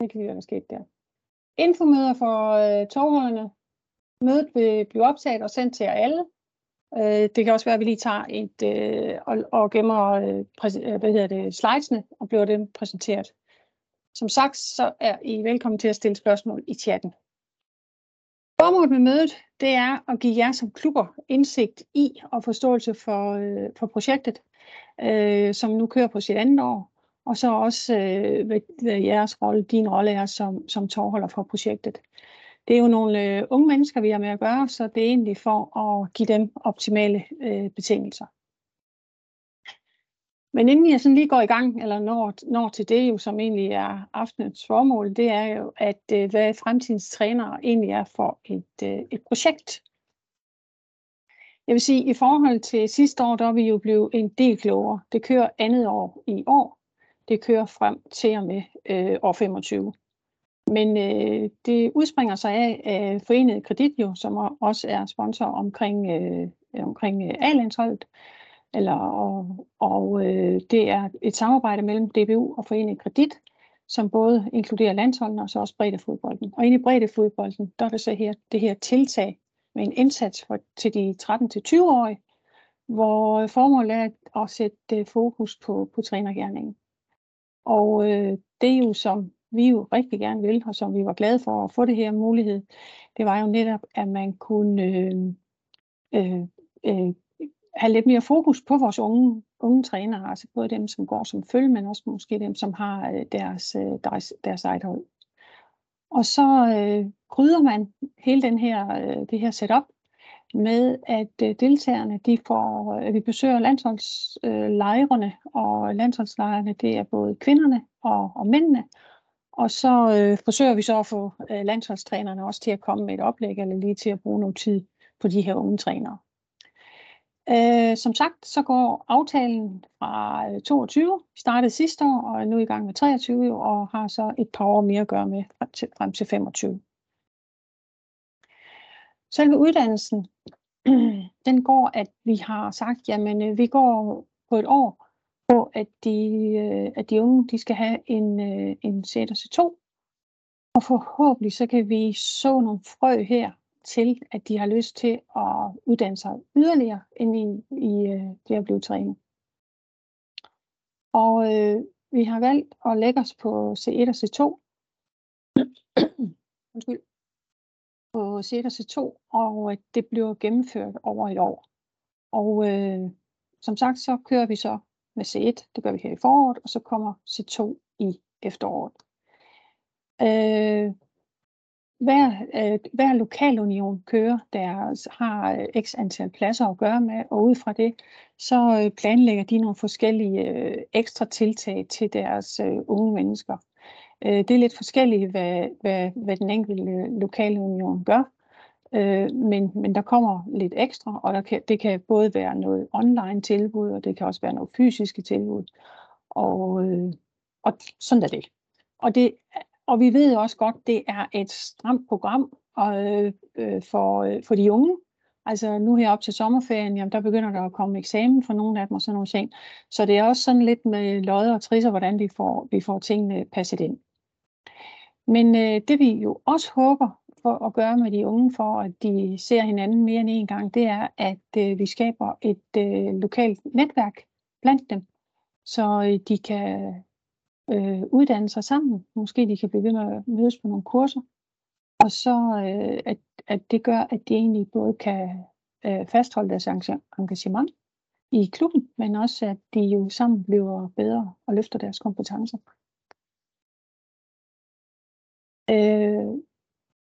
Det kan vi være sket der. Infomøder for øh, togholderne. Mødet vil blive optaget og sendt til jer alle. Øh, det kan også være, at vi lige tager et øh, og, og gemmer øh, øh, hvad hedder det, slidesene og bliver dem præsenteret. Som sagt, så er I velkommen til at stille spørgsmål i chatten. Formålet med mødet, det er at give jer som klubber indsigt i og forståelse for, øh, for projektet, øh, som nu kører på sit andet år, og så også øh, hvad, hvad jeres rolle, din rolle er som, som tovholder for projektet. Det er jo nogle øh, unge mennesker, vi har med at gøre, så det er egentlig for at give dem optimale øh, betingelser. Men inden jeg sådan lige går i gang, eller når, når til det jo, som egentlig er aftenens formål, det er jo, at øh, hvad fremtidens trænere egentlig er for et, øh, et projekt. Jeg vil sige, at i forhold til sidste år, der er vi jo blevet en del klogere. Det kører andet år i år. Det kører frem til og med øh, år 25. Men øh, det udspringer sig af, af Forenet Kredit, jo, som også er sponsor omkring, øh, omkring øh, A-landsholdet. Eller, og og øh, det er et samarbejde mellem DBU og Forenet Kredit, som både inkluderer landsholdene og så også breddefodbolden. Og inde i breddefodbolden, der er det så her, det her tiltag med en indsats for, til de 13-20-årige, hvor formålet er at sætte øh, fokus på, på trænergærningen. Og øh, det er jo som vi jo rigtig gerne vil, og som vi var glade for at få det her mulighed, det var jo netop, at man kunne øh, øh, øh, have lidt mere fokus på vores unge, unge trænere, altså både dem, som går som følge, men også måske dem, som har øh, deres, øh, deres, deres eget hold. Og så øh, krydder man hele den her, øh, det her setup med, at øh, deltagerne, de får, at vi besøger landsholdslejrene, øh, og landsholdslejrene, det er både kvinderne og, og mændene, og så øh, forsøger vi så at få øh, landsholdstrænerne også til at komme med et oplæg, eller lige til at bruge noget tid på de her unge trænere. Øh, som sagt, så går aftalen fra 22, vi startede sidste år, og er nu i gang med 23, og har så et par år mere at gøre med frem til, frem til 25. Selve uddannelsen, den går, at vi har sagt, jamen øh, vi går på et år, på, at de, øh, at de unge de skal have en, øh, en C2. Og forhåbentlig så kan vi så nogle frø her til, at de har lyst til at uddanne sig yderligere, end i, i det at blive trænet. Og øh, vi har valgt at lægge os på C1 og C2. Undskyld. På cirka C2, og øh, det bliver gennemført over et år. Og øh, som sagt, så kører vi så med C1. Det gør vi her i foråret, og så kommer C2 i efteråret. Øh, hver, øh, hver lokalunion kører der har øh, x antal pladser at gøre med, og ud fra det, så øh, planlægger de nogle forskellige øh, ekstra tiltag til deres øh, unge mennesker. Øh, det er lidt forskelligt, hvad, hvad, hvad den enkelte lokalunion gør, Øh, men, men der kommer lidt ekstra, og der kan, det kan både være noget online tilbud, og det kan også være noget fysiske tilbud. Og, øh, og sådan er det. Og, det. og vi ved også godt, det er et stramt program og, øh, for, øh, for de unge. Altså nu her op til sommerferien, jamen der begynder der at komme eksamen for nogle af dem og sådan nogle ting. Så det er også sådan lidt med lodder og trisser, hvordan vi får, vi får tingene passet ind. Men øh, det vi jo også håber for at gøre med de unge, for at de ser hinanden mere end en gang, det er, at øh, vi skaber et øh, lokalt netværk blandt dem, så øh, de kan øh, uddanne sig sammen. Måske de kan begynde at mødes på nogle kurser. Og så øh, at, at det gør, at de egentlig både kan øh, fastholde deres engagement i klubben, men også at de jo sammen bliver bedre og løfter deres kompetencer. Øh,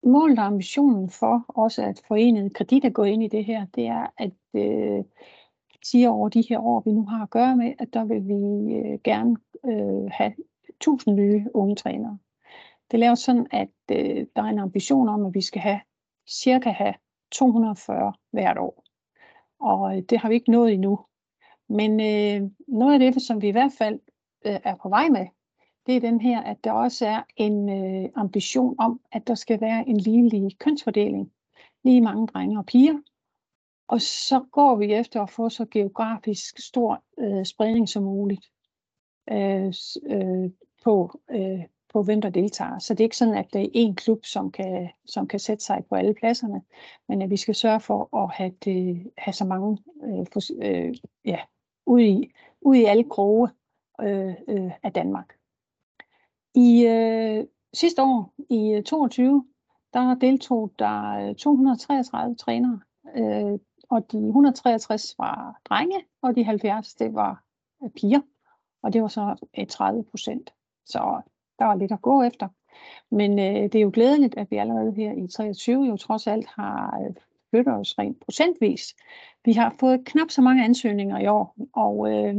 målet og ambitionen for også at forenet kredit er gå ind i det her, det er at øh, sige over de her år, vi nu har at gøre med, at der vil vi øh, gerne øh, have 1000 nye unge trænere. Det laver sådan, at øh, der er en ambition om, at vi skal have cirka have 240 hvert år. Og øh, det har vi ikke nået endnu. Men øh, noget af det, som vi i hvert fald øh, er på vej med, det er den her, at der også er en øh, ambition om, at der skal være en ligelig kønsfordeling. Lige mange drenge og piger. Og så går vi efter at få så geografisk stor øh, spredning som muligt øh, øh, på, øh, på, hvem der deltager. Så det er ikke sådan, at det er én klub, som kan, som kan sætte sig på alle pladserne, men at vi skal sørge for at have, det, have så mange øh, for, øh, ja, ud, i, ud i alle kroge øh, øh, af Danmark. I øh, sidste år, i øh, 22, der deltog der øh, 233 trænere, øh, og de 163 var drenge, og de 70 det var øh, piger, og det var så 30 procent. Så der var lidt at gå efter. Men øh, det er jo glædeligt, at vi allerede her i 23 jo trods alt har øh, flyttet os rent procentvis. Vi har fået knap så mange ansøgninger i år, og, øh,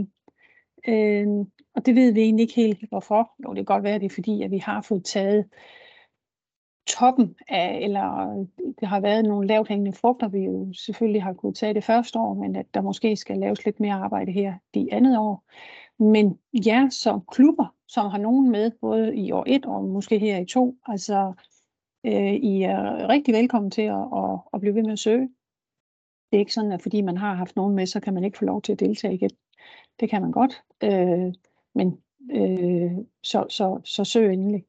øh, og det ved vi egentlig ikke helt hvorfor. Jo, det kan godt være, at det er fordi, at vi har fået taget toppen af, eller det har været nogle lavt hængende frugter, vi jo selvfølgelig har kunnet tage det første år, men at der måske skal laves lidt mere arbejde her de andet år. Men ja, som klubber, som har nogen med, både i år 1 og måske her i to, altså øh, I er rigtig velkommen til at, at, at blive ved med at søge. Det er ikke sådan, at fordi man har haft nogen med, så kan man ikke få lov til at deltage igen. Det kan man godt, øh, men øh, så, så, så søg endelig.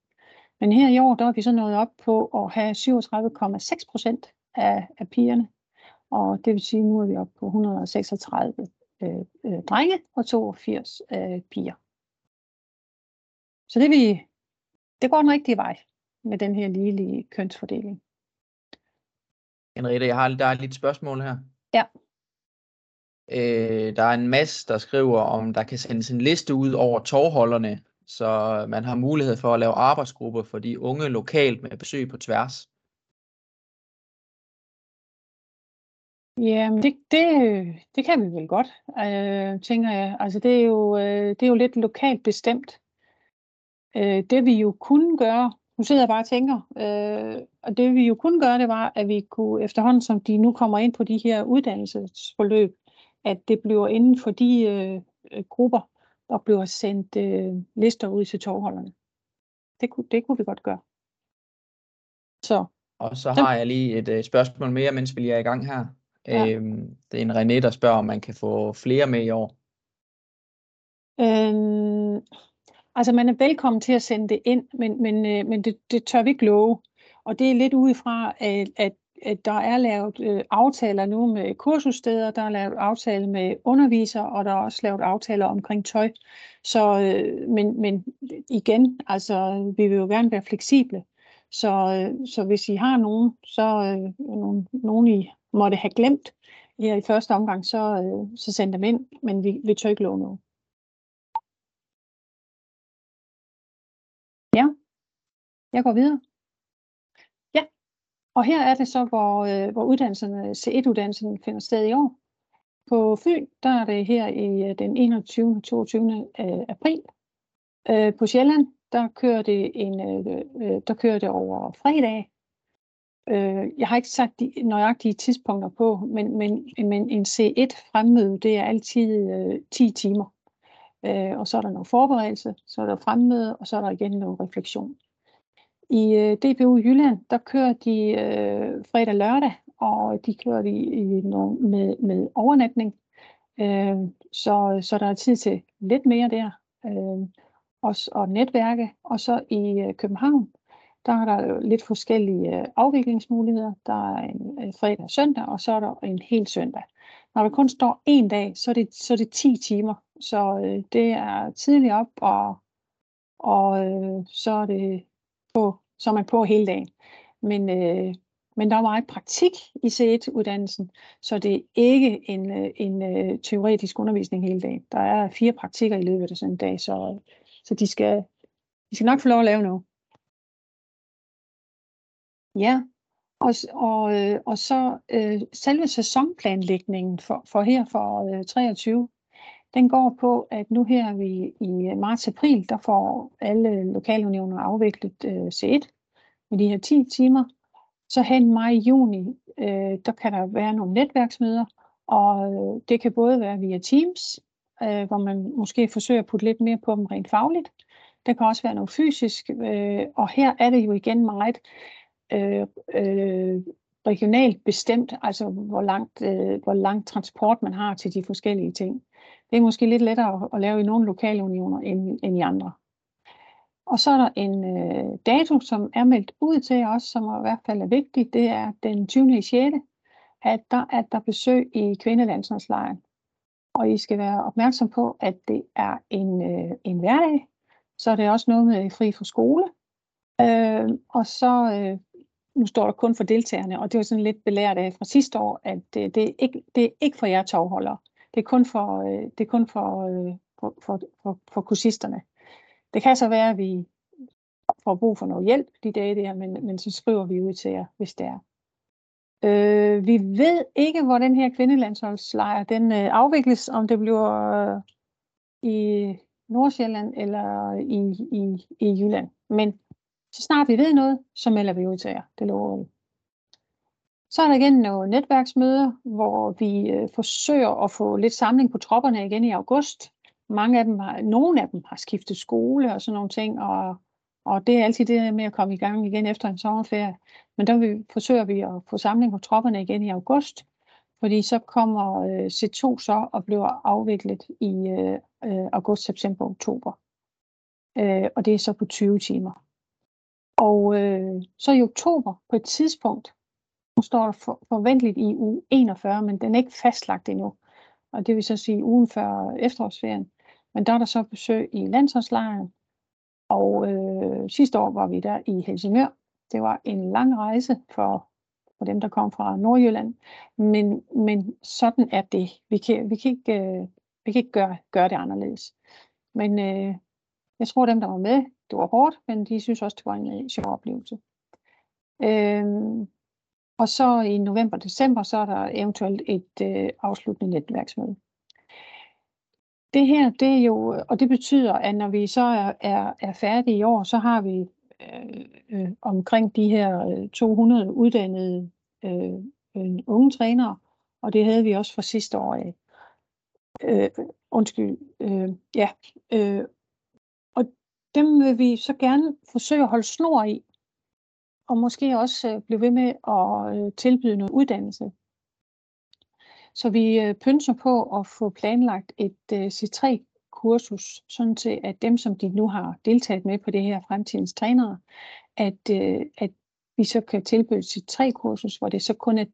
Men her i år, der er vi så nået op på at have 37,6 procent af, af pigerne. Og det vil sige, at nu er vi oppe på 136 øh, øh, drenge og 82 øh, piger. Så det, vi, det går den rigtige vej med den her ligelige kønsfordeling. Henriette, jeg har, der er lidt spørgsmål her. Ja. Øh, der er en masse, der skriver, om der kan sendes en liste ud over tovholderne så man har mulighed for at lave arbejdsgrupper for de unge lokalt med besøg på tværs. Ja, det, det, det kan vi vel godt, øh, tænker jeg. Altså det er, jo, øh, det er jo lidt lokalt bestemt. Øh, det vi jo kunne gøre, nu sidder jeg bare og tænker, øh, og det vi jo kunne gøre, det var, at vi kunne efterhånden, som de nu kommer ind på de her uddannelsesforløb, at det bliver inden for de øh, grupper, og bliver sendt øh, lister ud til tovholderne. Det kunne, det kunne vi godt gøre. Så. Og så har jeg lige et øh, spørgsmål mere, mens vi lige er i gang her. Ja. Øhm, det er en René, der spørger, om man kan få flere med i år. Øhm, altså man er velkommen til at sende det ind, men, men, øh, men det, det tør vi ikke love. Og det er lidt udefra, at, at at der er lavet øh, aftaler nu med kursussteder, der er lavet aftaler med undervisere, og der er også lavet aftaler omkring tøj. Så, øh, men, men igen, altså, vi vil jo gerne være fleksible. Så, øh, så hvis I har nogen, så øh, nogen, nogen I måtte have glemt her i første omgang, så, øh, så send dem ind, men vi, vi tør ikke love noget. Ja, jeg går videre. Og her er det så, hvor, øh, hvor uddannelserne, C1-uddannelsen finder sted i år. På Fyn, der er det her i øh, den 21. og 22. Øh, april. Øh, på Sjælland, der kører det, en, øh, der kører det over fredag. Jeg har ikke sagt de nøjagtige tidspunkter på, men, men, men en C1 fremmøde, det er altid 10 timer. Og så er der noget forberedelse, så er der fremmøde, og så er der igen noget refleksion. I øh, DBU Jylland, der kører de øh, fredag lørdag, og de kører de i noget med, med overnatning. Øh, så, så der er tid til lidt mere der. Øh, også, og netværke. Og så i øh, København, der er der lidt forskellige øh, afviklingsmuligheder. Der er en øh, fredag og søndag, og så er der en hel søndag. Når der kun står en dag, så er det, så er det 10 timer. Så øh, det er tidligt op, og, og øh, så er det på, så er man på hele dagen. Men, øh, men der er meget praktik i C1-uddannelsen, så det er ikke en, øh, en øh, teoretisk undervisning hele dagen. Der er fire praktikker i løbet af sådan en dag, så, så de, skal, de skal nok få lov at lave noget. Ja, og, og, øh, og så øh, selve sæsonplanlægningen for, for her for øh, 23, den går på, at nu her vi i øh, marts-april, der får alle lokalunioner afviklet øh, C1 med de her 10 timer. Så hen maj juni, øh, der kan der være nogle netværksmøder, og øh, det kan både være via Teams, øh, hvor man måske forsøger at putte lidt mere på dem rent fagligt. Det kan også være noget fysisk, øh, og her er det jo igen meget øh, øh, regionalt bestemt, altså hvor langt, øh, hvor langt transport man har til de forskellige ting. Det er måske lidt lettere at lave i nogle lokale unioner end, end i andre. Og så er der en øh, dato, som er meldt ud til os, som i hvert fald er vigtig. Det er den 20. 6. at der er der besøg i kvindelandsholdslejren. Og I skal være opmærksom på, at det er en, øh, en hverdag. Så er det også noget med fri for skole. Øh, og så, øh, nu står der kun for deltagerne, og det var sådan lidt belært af fra sidste år, at øh, det, er ikke, det er ikke for jer tovholdere. Det er kun for, øh, det er kun for, øh, for, for, for, for kursisterne. Det kan så være, at vi får brug for noget hjælp de dage der, men, men så skriver vi ud til jer, hvis det er. Øh, vi ved ikke, hvor den her kvindelandsholdslejr den øh, afvikles, om det bliver øh, i Nordsjælland eller i, i, i Jylland. Men så snart vi ved noget, så melder vi ud til jer. Det lover vi. Så er der igen nogle netværksmøder, hvor vi øh, forsøger at få lidt samling på tropperne igen i august. Mange af dem har, nogle af dem har skiftet skole og sådan nogle ting, og, og det er altid det med at komme i gang igen efter en sommerferie. Men der vi, forsøger vi at få samling på tropperne igen i august, fordi så kommer øh, C2 så og bliver afviklet i øh, øh, august, september, oktober. Øh, og det er så på 20 timer. Og øh, så i oktober på et tidspunkt, nu står der for, forventeligt i uge 41, men den er ikke fastlagt endnu. Og det vil så sige ugen før efterårsferien. Men der er der så besøg i landsholdslejren. Og øh, sidste år var vi der i Helsingør. Det var en lang rejse for, for dem, der kom fra Nordjylland. Men, men sådan er det. Vi kan, vi kan ikke, øh, vi kan ikke gøre, gøre det anderledes. Men øh, jeg tror, dem, der var med, det var hårdt, men de synes også, det var en sjov oplevelse. Øh, og så i november december, så er der eventuelt et øh, afsluttende netværksmøde. Det her, det er jo, og det betyder, at når vi så er, er, er færdige i år, så har vi øh, øh, omkring de her øh, 200 uddannede øh, øh, unge trænere, og det havde vi også fra sidste år af. Øh, undskyld, øh, ja, øh, og dem vil vi så gerne forsøge at holde snor i, og måske også øh, blive ved med at øh, tilbyde noget uddannelse. Så vi øh, pynser på at få planlagt et øh, C3-kursus, sådan til at dem, som de nu har deltaget med på det her fremtidens trænere, at, øh, at vi så kan tilbyde et C3-kursus, hvor det så kun er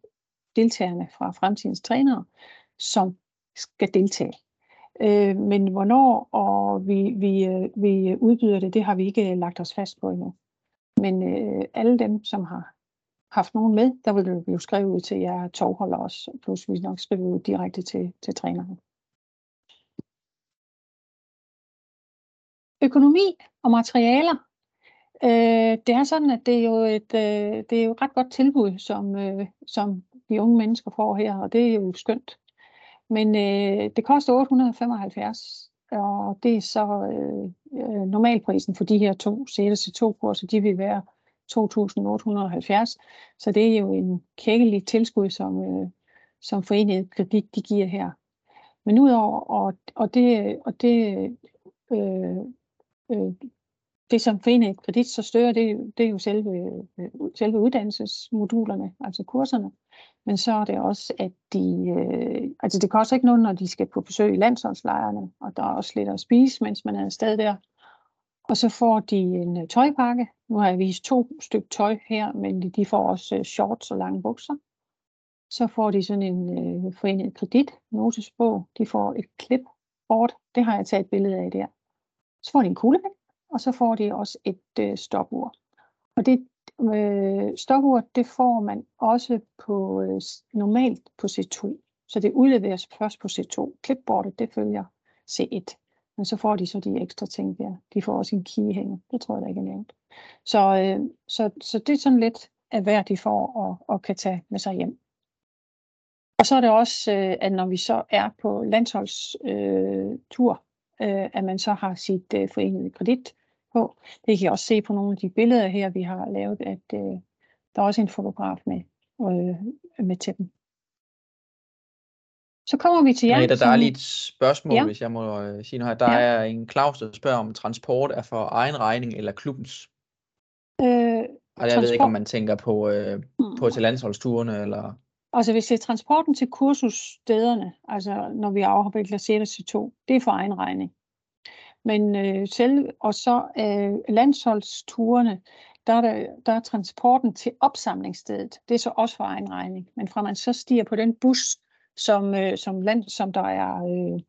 deltagerne fra fremtidens trænere, som skal deltage. Øh, men hvornår og vi, vi, vi udbyder det, det har vi ikke lagt os fast på endnu. Men øh, alle dem, som har haft nogen med, der ville du jo skrive ud til jer tovholder også, plus vi nok skrive ud direkte til, til træneren. Økonomi og materialer. Øh, det er sådan, at det er jo et, øh, det er jo et ret godt tilbud, som, øh, som de unge mennesker får her, og det er jo skønt. Men øh, det koster 875, og det er så øh, øh, normalprisen for de her to CSC2-kurser, de vil være 2.870. Så det er jo en kækkelig tilskud, som, øh, som foreningen kredit de giver her. Men udover, og, og det, og det, øh, øh, det som foreningen kredit så støtter, det, det er jo selve, øh, selve uddannelsesmodulerne, altså kurserne. Men så er det også, at de, øh, altså det koster ikke noget, når de skal på besøg i landsholdslejrene, og der er også lidt at spise, mens man er afsted der. Og så får de en øh, tøjpakke. Nu har jeg vist to stykker tøj her, men de får også øh, shorts og lange bukser. Så får de sådan en øh, forenet kredit, notesbog. De får et clipboard. Det har jeg taget et billede af der. Så får de en kuglepen, og så får de også et øh, stopur. Og det Øh, stopur, det får man også på øh, normalt på C2, så det udleveres først på C2. Clipboardet, det følger C1, men så får de så de ekstra ting der. De får også en keyhænger, det tror jeg, da ikke er nævnt. Så, øh, så, så det er sådan lidt af hvad de får og, og kan tage med sig hjem. Og så er det også, øh, at når vi så er på landsholdstur, øh, øh, at man så har sit øh, forenede kredit på. Det kan I også se på nogle af de billeder her, vi har lavet, at øh, der er også en fotograf med, øh, med til dem. Så kommer vi til jer. Rita, der er lige et spørgsmål, ja. hvis jeg må øh, sige noget her. Der ja. er en Claus, der spørger, om transport er for egen regning eller klubbens. Øh, og jeg transport... ved ikke, om man tænker på, øh, mm. på til landsholdsturene, eller... Altså hvis det er transporten til kursusstederne, altså når vi afvikler CETA 2 det er for egen regning. Men øh, selv, og så øh, landsholdsturene, der er, der, der er transporten til opsamlingsstedet. Det er så også for egen regning. Men fra man så stiger på den bus, som, øh, som, land, som der er øh,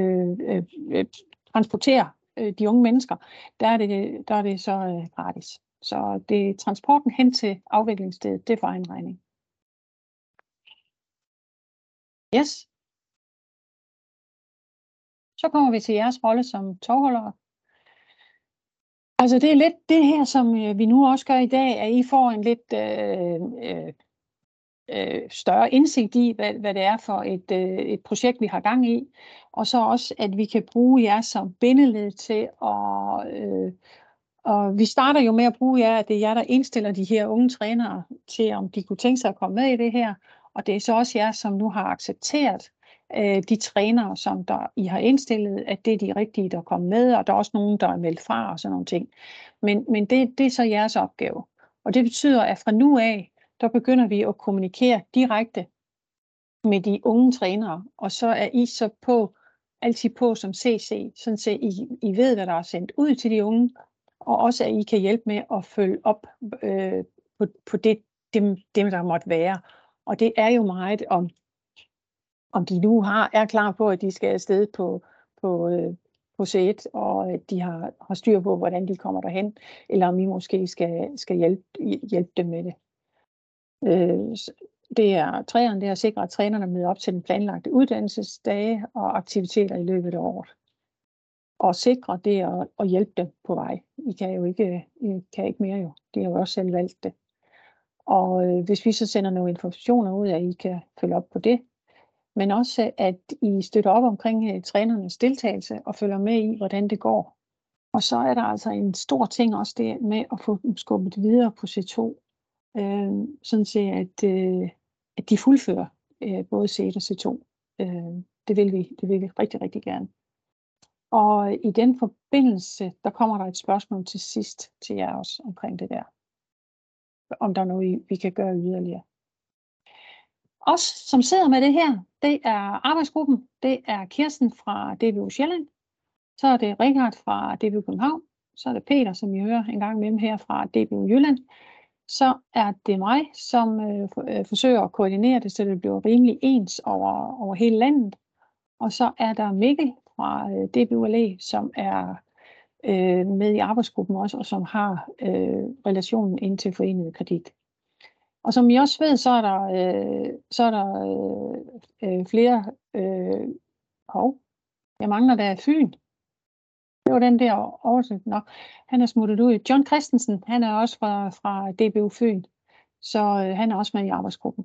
øh, øh, øh, transporterer øh, de unge mennesker, der er det, der er det så øh, gratis. Så det er transporten hen til afviklingsstedet, det er for egen regning. Yes. Så kommer vi til jeres rolle som togholdere. Altså det er lidt det her, som øh, vi nu også gør i dag, at I får en lidt øh, øh, øh, større indsigt i, hvad, hvad det er for et, øh, et projekt, vi har gang i. Og så også, at vi kan bruge jer som bindeled til at... Øh, og vi starter jo med at bruge jer, at det er jer, der indstiller de her unge trænere til, om de kunne tænke sig at komme med i det her. Og det er så også jer, som nu har accepteret øh, de trænere, som der I har indstillet, at det er de rigtige, der kommer med, og der er også nogen, der er meldt fra og sådan nogle ting. Men, men det, det er så jeres opgave. Og det betyder, at fra nu af, der begynder vi at kommunikere direkte med de unge trænere, og så er I så på, altid på som CC, sådan så I, I ved, hvad der er sendt ud til de unge, og også at I kan hjælpe med at følge op øh, på, på det, dem, dem, der måtte være. Og det er jo meget om, om de nu har, er klar på, at de skal afsted på, på, øh, på C1, og at de har, har styr på, hvordan de kommer derhen, eller om I måske skal, skal hjælpe, hjælpe dem med det. Øh, det er træerne, det er at sikre, at trænerne møder op til den planlagte uddannelsesdage og aktiviteter i løbet af året. Og sikre det er at hjælpe dem på vej. I kan jo ikke, I kan ikke mere jo. De har jo også selv valgt det. Og øh, hvis vi så sender nogle informationer ud, at I kan følge op på det, men også at I støtter op omkring øh, trænernes deltagelse og følger med i, hvordan det går. Og så er der altså en stor ting også det med at få dem skubbet videre på C2, øh, sådan set, at, øh, at de fuldfører øh, både C1 og C2. Øh, det vil vi, det vil vi rigtig, rigtig gerne. Og i den forbindelse, der kommer der et spørgsmål til sidst til jer også omkring det der. Om der er noget, vi kan gøre yderligere. Os, som sidder med det her, det er arbejdsgruppen. Det er Kirsten fra DBU Sjælland. Så er det Richard fra DBU København. Så er det Peter, som I hører en gang med her fra DBU Jylland så er det mig, som øh, øh, forsøger at koordinere det, så det bliver rimelig ens over, over hele landet. Og så er der Mikkel fra øh, DBULE, som er øh, med i arbejdsgruppen også, og som har øh, relationen ind til forenet kredit. Og som I også ved, så er der, øh, så er der øh, øh flere... Øh, hov, jeg mangler der Fyn. Det var den der oversigt. Nå, han er smuttet ud. John Christensen, han er også fra, fra DBU Fyn, så øh, han er også med i arbejdsgruppen.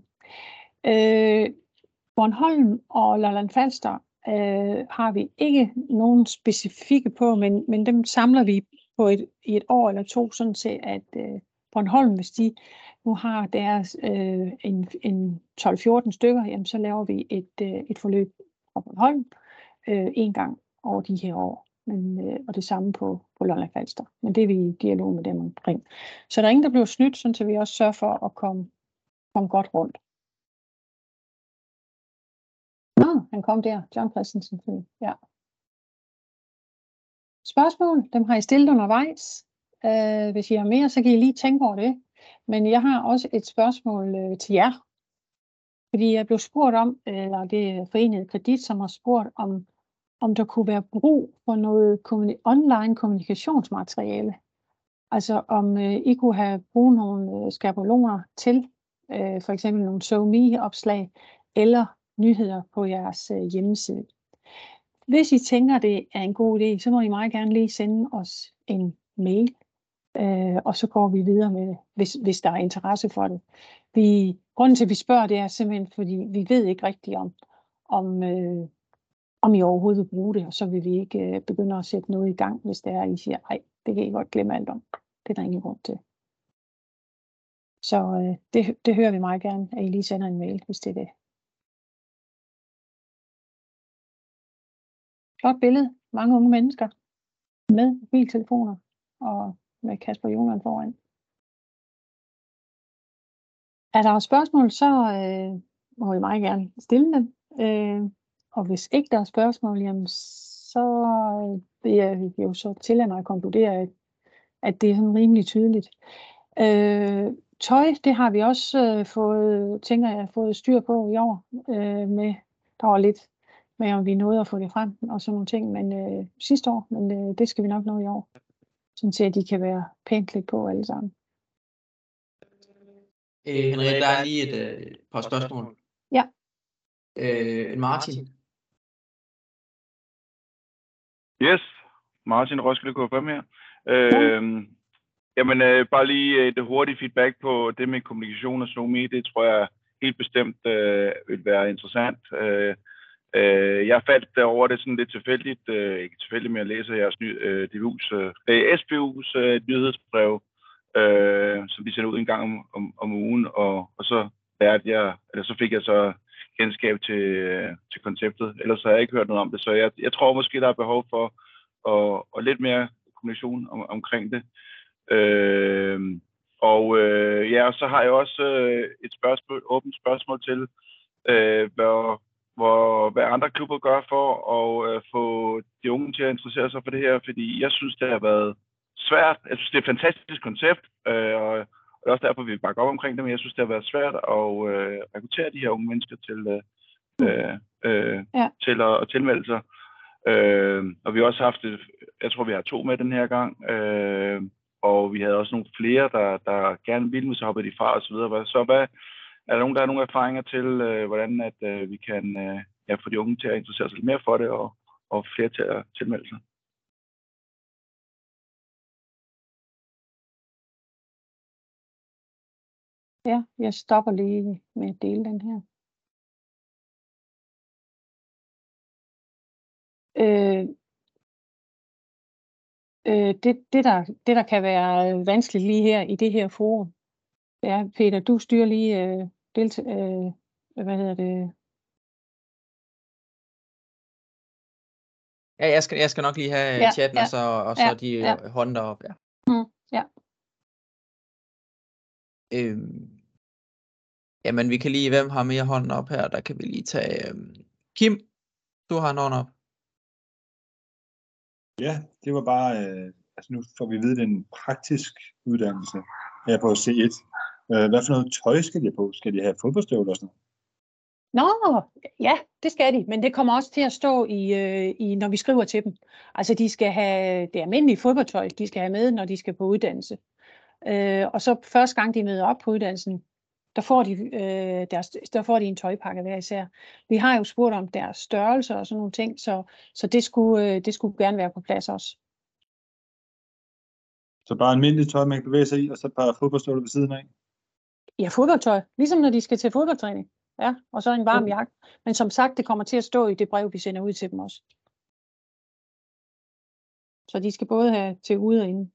Øh, Bornholm og Lolland Falster øh, har vi ikke nogen specifikke på, men, men dem samler vi på et, i et år eller to, sådan til at øh, Bornholm, hvis de nu har deres øh, en, en 12-14 stykker, jamen, så laver vi et, øh, et forløb fra Bornholm øh, en gang over de her år men, øh, og det samme på, på Lolland Falster. Men det er vi i dialog med dem omkring. Så der er ingen, der bliver snydt, så vi også sørger for at komme, komme godt rundt. Nå, han kom der, John Christensen. Ja. Spørgsmål, dem har I stillet undervejs. Øh, hvis I har mere, så kan I lige tænke over det. Men jeg har også et spørgsmål øh, til jer. Fordi jeg blev spurgt om, øh, eller det er Forenet Kredit, som har spurgt om, om der kunne være brug for noget online kommunikationsmateriale. Altså om øh, I kunne have brug nogle øh, skabeloner til øh, for eksempel nogle SoMe-opslag eller nyheder på jeres øh, hjemmeside. Hvis I tænker, det er en god idé, så må I meget gerne lige sende os en mail, øh, og så går vi videre med det, hvis, hvis der er interesse for det. Vi, grunden til, at vi spørger, det er simpelthen, fordi vi ved ikke rigtigt om, om øh, om I overhovedet vil bruge det, og så vil vi ikke øh, begynde at sætte noget i gang, hvis det er, at I siger, nej, det kan I godt glemme alt om. Det er der ingen grund til. Så øh, det, det hører vi meget gerne, at I lige sender en mail, hvis det er det. Flot billede. Mange unge mennesker med mobiltelefoner og med Kasper Jonan foran. Er der spørgsmål, så øh, må vi meget gerne stille dem. Øh, og hvis ikke der er spørgsmål, jamen, så vil jeg jo så tillade mig at konkludere, at, at det er sådan rimelig tydeligt. Øh, tøj, det har vi også øh, fået, tænker jeg, fået styr på i år. Øh, med, der var lidt med, om vi nåede at få det frem og sådan nogle ting, men øh, sidste år, men øh, det skal vi nok nå i år. Sådan at de kan være pænt lidt på alle sammen. Øh, Henrik, der er lige et øh, par spørgsmål. Ja. Øh, Martin. Yes, Martin Roskilde KFM her. Øh, ja. Jamen, øh, bare lige et hurtigt feedback på det med kommunikation og SNOMI. Det tror jeg helt bestemt øh, vil være interessant. Øh, øh, jeg faldt over det sådan lidt tilfældigt, øh, ikke tilfældigt, men jeg læser jeres ny, øh, DBU's, øh, øh SBU's øh, nyhedsbrev, øh, som vi sender ud en gang om, om, om ugen, og, og så lærte jeg, eller så fik jeg så kendskab til, øh, til konceptet. Ellers har jeg ikke hørt noget om det, så jeg, jeg tror måske, der er behov for og, og lidt mere kommunikation om, omkring det. Øh, og øh, ja, så har jeg også øh, et spørgsmål, åbent spørgsmål til, øh, hvor, hvor, hvad andre klubber gør for at øh, få de unge til at interessere sig for det her, fordi jeg synes, det har været svært. Jeg synes, det er et fantastisk koncept, øh, og det er også derfor, vi bakker op omkring det, men jeg synes, det har været svært at øh, rekruttere de her unge mennesker til, øh, øh, øh ja. til at, at tilmelde sig. Øh, og vi har også haft, et, jeg tror, vi har to med den her gang, øh, og vi havde også nogle flere, der, der gerne ville, så hoppede de fra og så videre. Så hvad, er der nogen, der har nogle erfaringer til, øh, hvordan at øh, vi kan øh, ja, få de unge til at interessere sig lidt mere for det, og, og flere til at tilmelde sig? Ja, jeg stopper lige med at dele den her. Øh, øh, det, det, der, det, der kan være vanskeligt lige her i det her forum, det er, Peter, du styrer lige øh, delt, øh, hvad hedder det? Ja, jeg skal, jeg skal nok lige have ja, chatten, ja, og så, og så ja, de ja. hånder op. Ja. Mm, ja. Øhm, jamen, vi kan lige, hvem har mere hånden op her? Der kan vi lige tage øhm, Kim. Du har en hånd op. Ja, det var bare, øh, altså nu får vi vide, det er en praktisk uddannelse her på C1. Øh, hvad for noget tøj skal de på? Skal de have fodboldstøvler og sådan noget? Nå, ja, det skal de, men det kommer også til at stå i, øh, i, når vi skriver til dem. Altså, de skal have det almindelige fodboldtøj, de skal have med, når de skal på uddannelse. Øh, og så første gang, de møder op på uddannelsen, der får, de, øh, deres, der får de en tøjpakke hver især. Vi har jo spurgt om deres størrelse og sådan nogle ting, så, så det, skulle, øh, det skulle gerne være på plads også. Så bare almindeligt tøj, man kan bevæge sig i, og så et par fodboldstøvler ved siden af? Ja, fodboldtøj. Ligesom når de skal til fodboldtræning. Ja, og så en varm okay. jakke. Men som sagt, det kommer til at stå i det brev, vi sender ud til dem også. Så de skal både have til ude og inde.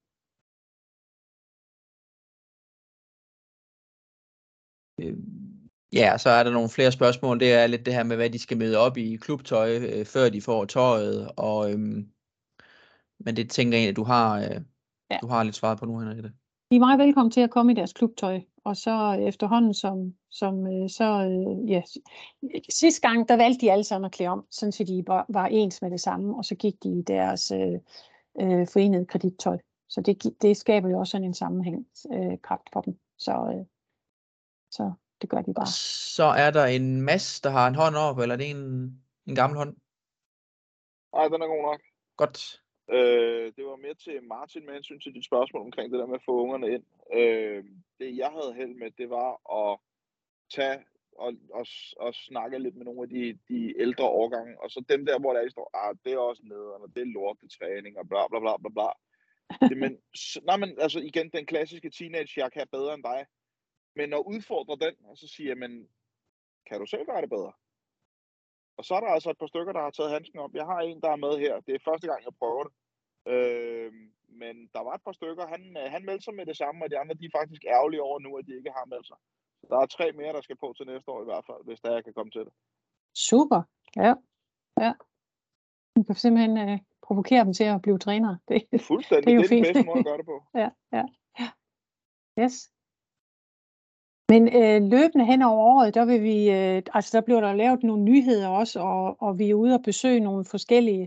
Øh, ja, så er der nogle flere spørgsmål. Det er lidt det her med, hvad de skal møde op i klubtøj, øh, før de får tøjet. Og, øhm, men det tænker jeg, at du har, øh, ja. du har lidt svaret på nu, Henriette. De er meget velkommen til at komme i deres klubtøj, og så efterhånden som, som øh, så, øh, ja, sidste gang, der valgte de alle sammen at klæde om, sådan så de var, var ens med det samme, og så gik de i deres øh, øh, forenede kredittøj. Så det, det skaber jo også sådan en sammenhæng øh, for dem. Så, øh, så det gør de bare. Så er der en masse, der har en hånd op, eller er det en, en gammel hånd? Nej, den er god nok. Godt. Øh, det var mere til Martin med hensyn til dit spørgsmål omkring det der med at få ungerne ind. Øh, det jeg havde held med, det var at tage og, og, og snakke lidt med nogle af de, de ældre årgange, og så dem der, hvor der står, ah, det er også nede, og det er lortetræning, og bla bla bla bla bla. Det, men, nej, men altså igen, den klassiske teenage, jeg kan bedre end dig. Men at udfordre den, og så sige, men kan du selv gøre det bedre? Og så er der altså et par stykker, der har taget handsken op. Jeg har en, der er med her. Det er første gang, jeg prøver det. Øh, men der var et par stykker. Han, øh, han meldte sig med det samme, og de andre de er faktisk ærgerlige over nu, at de ikke har meldt sig. Så der er tre mere, der skal på til næste år i hvert fald, hvis der jeg kan komme til det. Super. Ja. ja. Du kan simpelthen øh, provokere dem til at blive trænere. Det, Fuldstændig. Det er, jo det er den bedste måde at gøre det på. ja, ja, ja. Yes. Men øh, løbende hen over året, der vil vi, øh, altså der bliver der lavet nogle nyheder også, og, og vi er ude og besøge nogle forskellige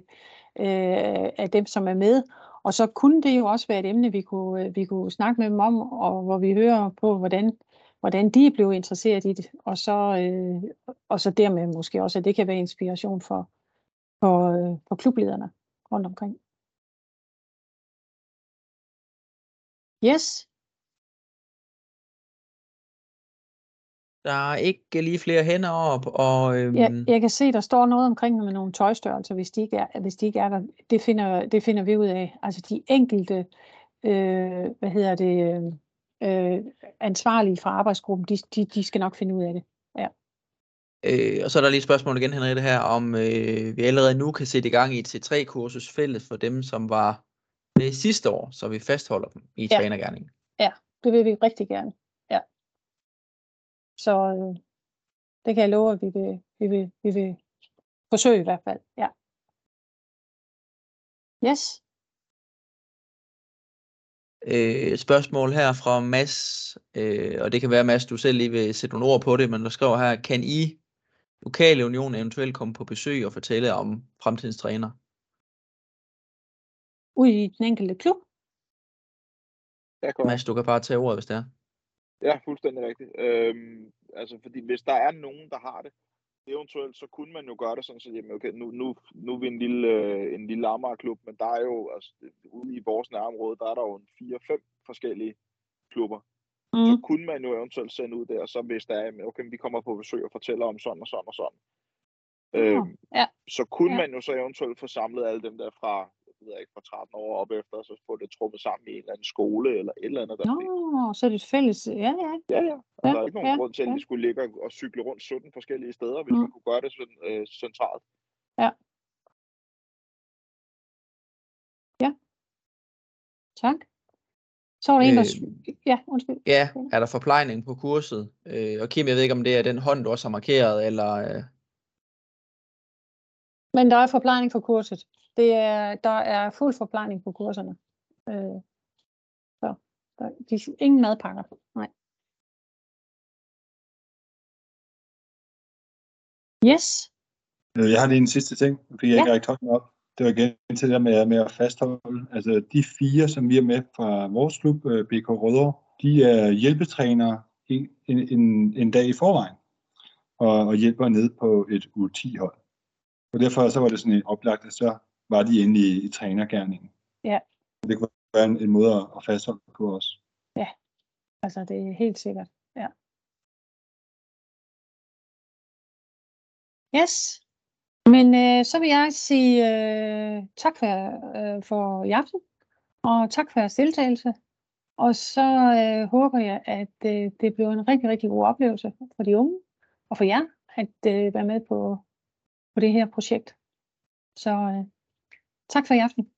øh, af dem, som er med. Og så kunne det jo også være et emne, vi kunne, øh, vi kunne snakke med dem om, og hvor vi hører på, hvordan, hvordan de er blevet interesseret i det. Og så, øh, og så dermed måske også, at det kan være inspiration for, for, øh, for klublederne rundt omkring. Yes. Der er ikke lige flere hænder op, og øhm... ja, jeg kan se, der står noget omkring med nogle tøjstørrelser, hvis de ikke er, hvis de ikke er der. Det finder, det finder vi ud af. Altså de enkelte, øh, hvad hedder det, øh, ansvarlige fra arbejdsgruppen, de, de, de skal nok finde ud af det. Ja. Øh, og så er der lige et spørgsmål igen, Henriette, her, om øh, vi allerede nu kan sætte i gang i et T3-kursus fælles for dem, som var med sidste år, så vi fastholder dem i ja. trænergærningen. Ja, det vil vi rigtig gerne. Så øh, det kan jeg love, at vi vil, vi vil, vi vil forsøge i hvert fald. Ja. Yes. Øh, spørgsmål her fra Mads, øh, og det kan være, Mads, du selv lige vil sætte nogle ord på det, men der skriver her, kan I, lokale union, eventuelt komme på besøg og fortælle om fremtidens træner? Ude i den enkelte klub? Mads, du kan bare tage ordet, hvis det er. Ja, fuldstændig rigtigt. Øhm, altså, fordi hvis der er nogen, der har det, eventuelt, så kunne man jo gøre det sådan, så jamen, okay, nu, nu, nu er vi en lille, øh, en lille Amager-klub, men der er jo, altså, ude i vores nærområde, der er der jo en fire-fem forskellige klubber. Mm. Så kunne man jo eventuelt sende ud der, så hvis der er, okay, vi kommer på besøg og fortæller om sådan og sådan og sådan. Øhm, ja. Så kunne ja. man jo så eventuelt få samlet alle dem der fra ved jeg ikke, fra 13 år op efter, og så få det trukket sammen i en eller anden skole eller et eller andet. Der Nå, så er det et fælles, ja, ja. Ja, ja. Og ja, der er ikke nogen ja, grund til, at ja. vi skulle ligge og cykle rundt 17 forskellige steder, hvis mm. man kunne gøre det sådan, øh, centralt. Ja. Ja. Tak. Så var der øh, en, der... Øh, ja, undskyld. Ja, er der forplejning på kurset? Øh, og Kim, jeg ved ikke, om det er den hånd, du også har markeret, eller... Øh... Men der er forplejning for kurset. Det er, der er fuld forplejning på kurserne. Øh, så der, de, ingen madpakker. Nej. Yes. Øh, jeg har lige en sidste ting, fordi jeg ja. ikke har rækket op. Det var igen til det med, med at fastholde. Altså de fire, som vi er med fra vores klub, øh, BK Rødder, de er hjælpetrænere en, en, en dag i forvejen, og, og hjælper ned på et U10-hold. Og derfor så var det sådan en oplagt, at så var de inde i, i trænergærningen. Ja. Det kunne være en, en måde at fastholde på os. Ja, altså det er helt sikkert. Ja. Yes. Men øh, så vil jeg sige øh, tak for, øh, for i aften, og tak for jeres deltagelse. Og så øh, håber jeg, at øh, det bliver en rigtig, rigtig god oplevelse for de unge og for jer at øh, være med på, på det her projekt. Så øh, Tak for i aften.